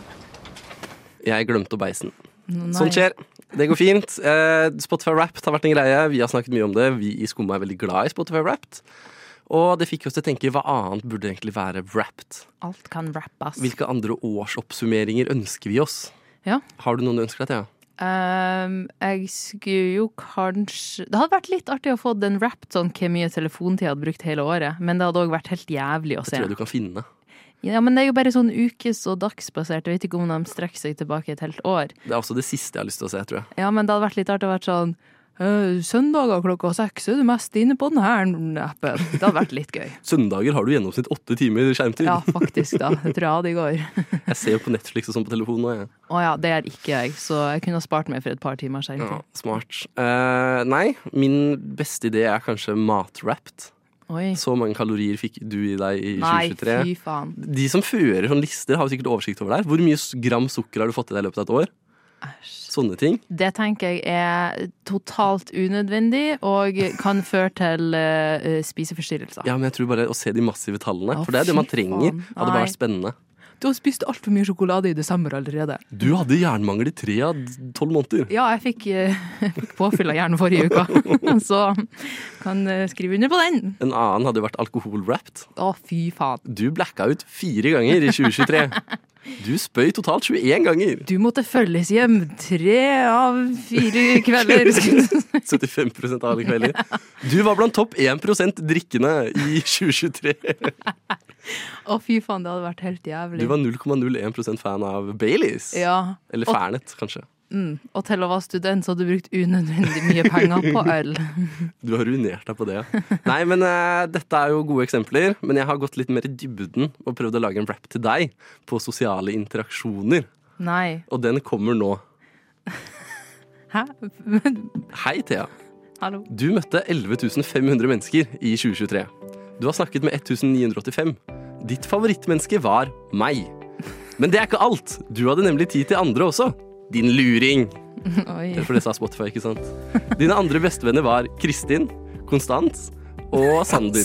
Speaker 3: Jeg glemte å beise den. Sånt skjer. Det går fint. Eh, Spotify Wrapped har vært en greie. Vi har snakket mye om det. Vi i Skumma er veldig glad i Spotify Wrapped. Og det fikk oss til å tenke hva annet burde egentlig være wrapped?
Speaker 5: Alt kan rappes.
Speaker 3: Hvilke andre årsoppsummeringer ønsker vi oss?
Speaker 5: Ja.
Speaker 3: Har du noen du ønsker deg, Thea?
Speaker 5: Ehm, jeg skulle jo kanskje Det hadde vært litt artig å få den wrapped sånn hvor mye telefontid jeg hadde brukt hele året, men det hadde òg vært helt jævlig å
Speaker 3: Det
Speaker 5: se.
Speaker 3: tror jeg du kan finne.
Speaker 5: Ja, men det er jo bare sånn ukes- og dagsbasert. Jeg vet ikke om de strekker seg tilbake et helt år.
Speaker 3: Det er også det siste jeg har lyst til å se, tror jeg.
Speaker 5: Ja, men det hadde vært litt artig å være sånn «Øh, Søndager klokka seks er du mest inne på den her appen. Det hadde vært litt gøy.
Speaker 3: Søndager har du gjennomsnitt åtte timer skjermtid.
Speaker 5: Ja, faktisk, da. Det tror jeg hadde i går.
Speaker 3: Jeg ser jo på Netflix og sånn på telefonen nå, jeg.
Speaker 5: Å ja, det er ikke jeg, så jeg kunne ha spart meg for et par timer
Speaker 3: Ja, smart. Uh, nei, min beste idé er kanskje matwrapped.
Speaker 5: Oi.
Speaker 3: Så mange kalorier fikk du i deg i 2023.
Speaker 5: Nei, fy faen.
Speaker 3: De som fører sånne lister, har jo sikkert oversikt over der. Hvor mye gram sukker har du fått i deg i løpet av et år? Sånne ting.
Speaker 5: Det tenker jeg er totalt unødvendig og kan føre til uh, spiseforstyrrelser.
Speaker 3: Ja, men jeg tror bare å se de massive tallene, for det er det man trenger, hadde bare vært spennende.
Speaker 5: Du har spist altfor mye sjokolade i desember allerede.
Speaker 3: Du hadde jernmangel i tre av tolv måneder.
Speaker 5: Ja, jeg fikk, eh, jeg fikk påfyll av jern forrige uke, så kan skrive under på den.
Speaker 3: En annen hadde vært vært alkoholwrapped.
Speaker 5: Å, fy faen.
Speaker 3: Du blacka ut fire ganger i 2023. Du spøy totalt 21 ganger.
Speaker 5: Du måtte følges hjem tre av fire kvelder.
Speaker 3: 75 av alle kvelder. Du var blant topp 1% drikkende i 2023.
Speaker 5: Å, fy faen, det hadde vært helt jævlig.
Speaker 3: Du var 0,01% fan av Baileys.
Speaker 5: Ja.
Speaker 3: Eller Fernet, kanskje.
Speaker 5: Mm. Og til å være student så hadde du brukt unødvendig mye penger på øl.
Speaker 3: Du har ruinert deg på det. ja. Nei, men uh, dette er jo gode eksempler. Men jeg har gått litt mer i dybden og prøvd å lage en rap til deg på sosiale interaksjoner.
Speaker 5: Nei.
Speaker 3: og den kommer nå.
Speaker 5: Hæ?
Speaker 3: Hei, Thea.
Speaker 5: Hallo.
Speaker 3: Du møtte 11 500 mennesker i 2023. Du har snakket med 1985. Ditt favorittmenneske var meg. Men det er ikke alt. Du hadde nemlig tid til andre også. Din luring.
Speaker 5: Oi.
Speaker 3: Det er for det sa Spotify, ikke sant? Dine andre bestevenner var Kristin, Konstans og Sander.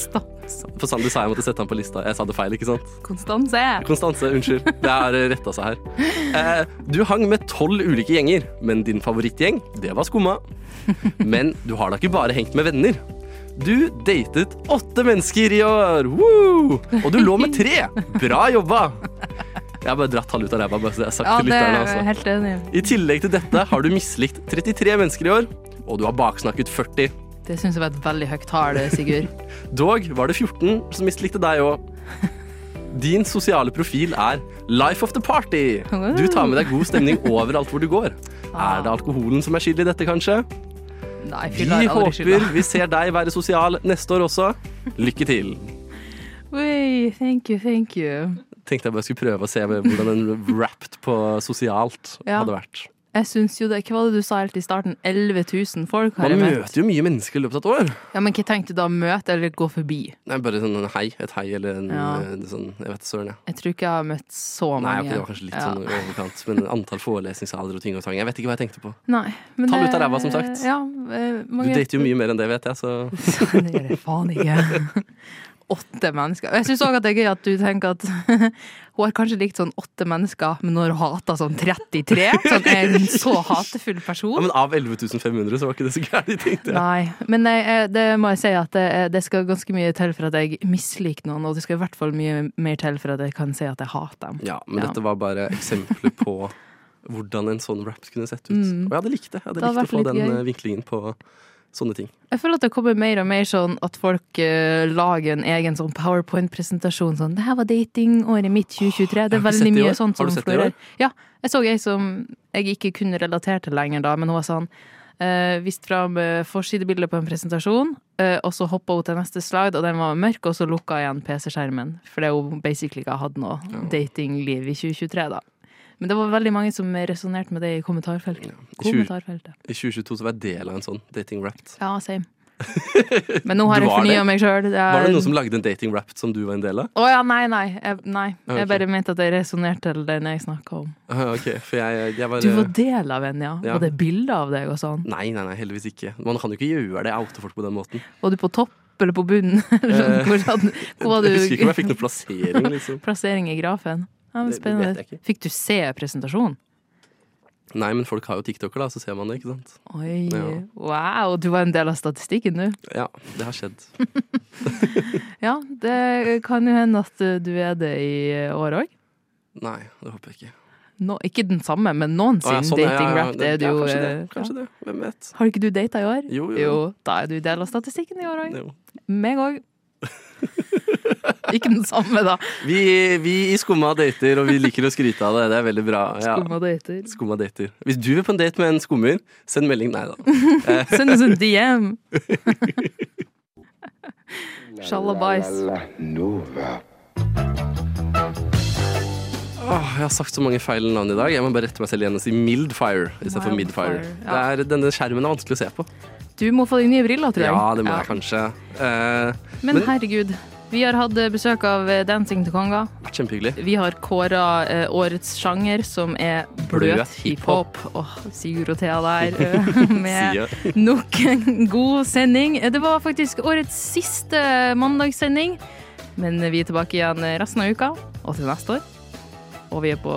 Speaker 3: For Sander sa jeg måtte sette han på lista. Jeg sa det feil, ikke sant?
Speaker 5: Konstanse.
Speaker 3: Konstanse, unnskyld. Det har retta seg her. Eh, du hang med tolv ulike gjenger, men din favorittgjeng, det var Skumma. Men du har da ikke bare hengt med venner. Du datet åtte mennesker i år! Woo! Og du lå med tre! Bra jobba! Jeg har bare dratt tall ut av ræva.
Speaker 5: Ja,
Speaker 3: til lytterne,
Speaker 5: er
Speaker 3: altså.
Speaker 5: helt enig i.
Speaker 3: Tillegg til dette har du mislikt 33 mennesker i år, og du har baksnakket 40.
Speaker 5: Det syns jeg var et veldig høyt tall, Sigurd.
Speaker 3: Dog var det 14 som mislikte deg òg. Din sosiale profil er life of the party. Du tar med deg god stemning overalt hvor du går. Er det alkoholen som er skyld i dette, kanskje?
Speaker 5: Nei,
Speaker 3: Vi
Speaker 5: er skylda.
Speaker 3: håper vi ser deg være sosial neste år også. Lykke til.
Speaker 5: Oi, thank you, thank you.
Speaker 3: Tenkte jeg bare skulle prøve å se hvordan en wrapped på sosialt
Speaker 5: Ja.
Speaker 3: hadde vært.
Speaker 5: Jeg syns jo det Hva var det du sa helt i starten? 11 000 folk har
Speaker 3: Man møter jo mye mennesker i løpet av et år.
Speaker 5: Ja, men hva tenkte du da? Møte eller gå forbi?
Speaker 3: Nei, bare sånn en hei, et hei eller en
Speaker 5: Ja.
Speaker 3: eh, sånn Jeg vet søren, jeg.
Speaker 5: Jeg tror ikke jeg har møtt så
Speaker 3: Nei,
Speaker 5: mange.
Speaker 3: ok, det var kanskje litt
Speaker 5: Ja.
Speaker 3: sånn overkant, men antall forelesningssaler og ting og tang. Jeg vet ikke hva jeg tenkte på.
Speaker 5: Nei, men
Speaker 3: Tall
Speaker 5: det-
Speaker 3: ut av ræva, som sagt.
Speaker 5: Ja, mange...
Speaker 3: Du dater jo mye mer enn det, vet jeg, så
Speaker 5: det gjør jeg faen ikke. Åtte mennesker. Jeg syns òg at det er gøy at du tenker at hun har kanskje likt sånn åtte mennesker, men nå har hun hata sånn 33. Sånn er hun så hatefull person.
Speaker 3: ja, Men av 11 500 så var ikke det så gærent, tenkte jeg.
Speaker 5: Nei, men jeg, det må jeg si at det, det skal ganske mye til for at jeg misliker noen, og det skal i hvert fall mye mer til for at jeg kan si at jeg hater dem.
Speaker 3: Ja, men
Speaker 5: Ja.
Speaker 3: dette var bare eksempler på hvordan en sånn rap kunne sett ut.
Speaker 5: Mm.
Speaker 3: Og jeg hadde likt det. Jeg hadde
Speaker 5: Det
Speaker 3: likt å få den
Speaker 5: gøy.
Speaker 3: eh, vinklingen på sånne ting.
Speaker 5: Jeg føler at det kommer mer og mer sånn at folk uh, lager en egen sånn powerpoint-presentasjon. Sånn 'Det her var datingåret mitt 2023'. Det er veldig mye sånt som
Speaker 3: år?
Speaker 5: florerer. Ja. Jeg så ei som jeg ikke kunne relatere til lenger da, men hun var sånn Uh, viste fram uh, forsidebildet på en presentasjon, uh, og så hoppa hun til neste slide, og den var mørk, og så lukka igjen PC-skjermen. Fordi hun basically ikke hadde noe datingliv i 2023, da. Men det var veldig mange som resonnerte med det i kommentarfeltet.
Speaker 3: I 20
Speaker 5: kommentarfeltet.
Speaker 3: I 2022 så var jeg del av en sånn dating wrapped.
Speaker 5: Ja, same. Men nå har jeg fornya meg sjøl.
Speaker 3: Var det noen som lagde en dating wrapped som du var en del av?
Speaker 5: Å ja, nei, nei. Jeg, nei.
Speaker 3: Okay.
Speaker 5: jeg bare mente at jeg resonnerte til den jeg snakka om.
Speaker 3: Ah, Ok, for jeg, jeg var
Speaker 5: Du var del av en, ja.
Speaker 3: Ja.
Speaker 5: Var det bilder av deg og sånn?
Speaker 3: Nei, nei, nei, heldigvis ikke. Man kan jo ikke gjøre det, oute folk på den måten.
Speaker 5: Var du på topp eller på bunnen?
Speaker 3: Eh,
Speaker 5: hvor, hvor du?
Speaker 3: Jeg husker ikke om jeg fikk noen plassering, liksom.
Speaker 5: Plassering i grafen. Ja, men spennende. Fikk du se presentasjonen?
Speaker 3: Nei, men folk har jo TikToker, da, så ser man det, ikke sant.
Speaker 5: Oi,
Speaker 3: Ja.
Speaker 5: wow, du var en del av statistikken, du.
Speaker 3: Ja, det har skjedd.
Speaker 5: Ja, det kan jo hende at eh, du er det i år òg.
Speaker 3: Nei, det håper jeg ikke.
Speaker 5: No, ikke den samme, men noen
Speaker 3: ja,
Speaker 5: sin
Speaker 3: sånn, ja, ja,
Speaker 5: dating-rap. er
Speaker 3: ja, kanskje det,
Speaker 5: eh,
Speaker 3: kanskje det. Hvem vet.
Speaker 5: Har ikke du data i år?
Speaker 3: Jo, jo.
Speaker 5: da er du del av statistikken i år òg.
Speaker 3: Jo.
Speaker 5: Meg òg. ikke den samme, da.
Speaker 3: Vi, vi i Skumma dater, og vi liker å skryte av det. Det er veldig bra. Ja.
Speaker 5: Skumma dater.
Speaker 3: Skumma dater. Hvis du vil på en date med en skummer, send melding. Nei da.
Speaker 5: Send oss en DM. Sjalabais.
Speaker 2: La
Speaker 3: Åh, jeg har sagt så mange feil navn i dag. Jeg må bare rette meg selv igjen og si Mildfire istedenfor Midfire.
Speaker 5: Ja.
Speaker 3: Det er, denne skjermen er vanskelig å se på.
Speaker 5: Du må få deg nye briller, tror jeg.
Speaker 3: Ja, det må jeg kanskje. Eh,
Speaker 5: Men, herregud, vi har hatt besøk av eh, Dancing to
Speaker 3: Konga. kjempehyggelig.
Speaker 5: Vi har kåra eh, årets sjanger, som er bløt
Speaker 3: Bløt
Speaker 5: hiphop. Oh, Sigurd og Thea der, eh, med nok en god sending. Det var faktisk årets siste mandagssending, men vi er tilbake igjen resten av uka og til neste år. Og vi er på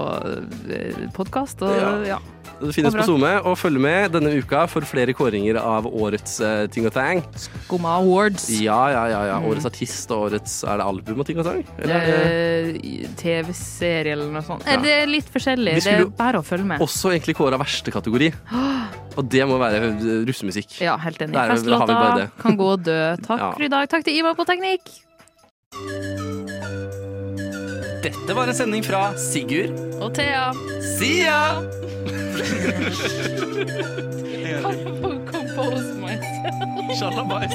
Speaker 5: podkast og
Speaker 3: Ja.
Speaker 5: ja.
Speaker 3: Det finnes på. SoMe, og følg med denne uka for flere kåringer av årets uh, ting og tang.
Speaker 5: Skumma Awards.
Speaker 3: Ja, ja, ja, ja.
Speaker 5: Mm.
Speaker 3: Årets artist og årets Er det album og ting og tang? Eller, eh,
Speaker 5: Eh, TV-serie eller noe sånt.
Speaker 3: Ja.
Speaker 5: Det er litt forskjellig. Det er bare å følge med.
Speaker 3: også egentlig kåra verste kategori. Og det må være russemusikk.
Speaker 5: Ja, helt enig.
Speaker 3: Der er-
Speaker 5: Festlåta kan gå og dø. Takk
Speaker 3: Ja.
Speaker 5: for i dag. Takk til Ivar på teknikk.
Speaker 3: Dette var en sending fra Sigurd
Speaker 5: Og Thea.
Speaker 3: Sia!
Speaker 5: Compose myself.
Speaker 3: Sjalabais.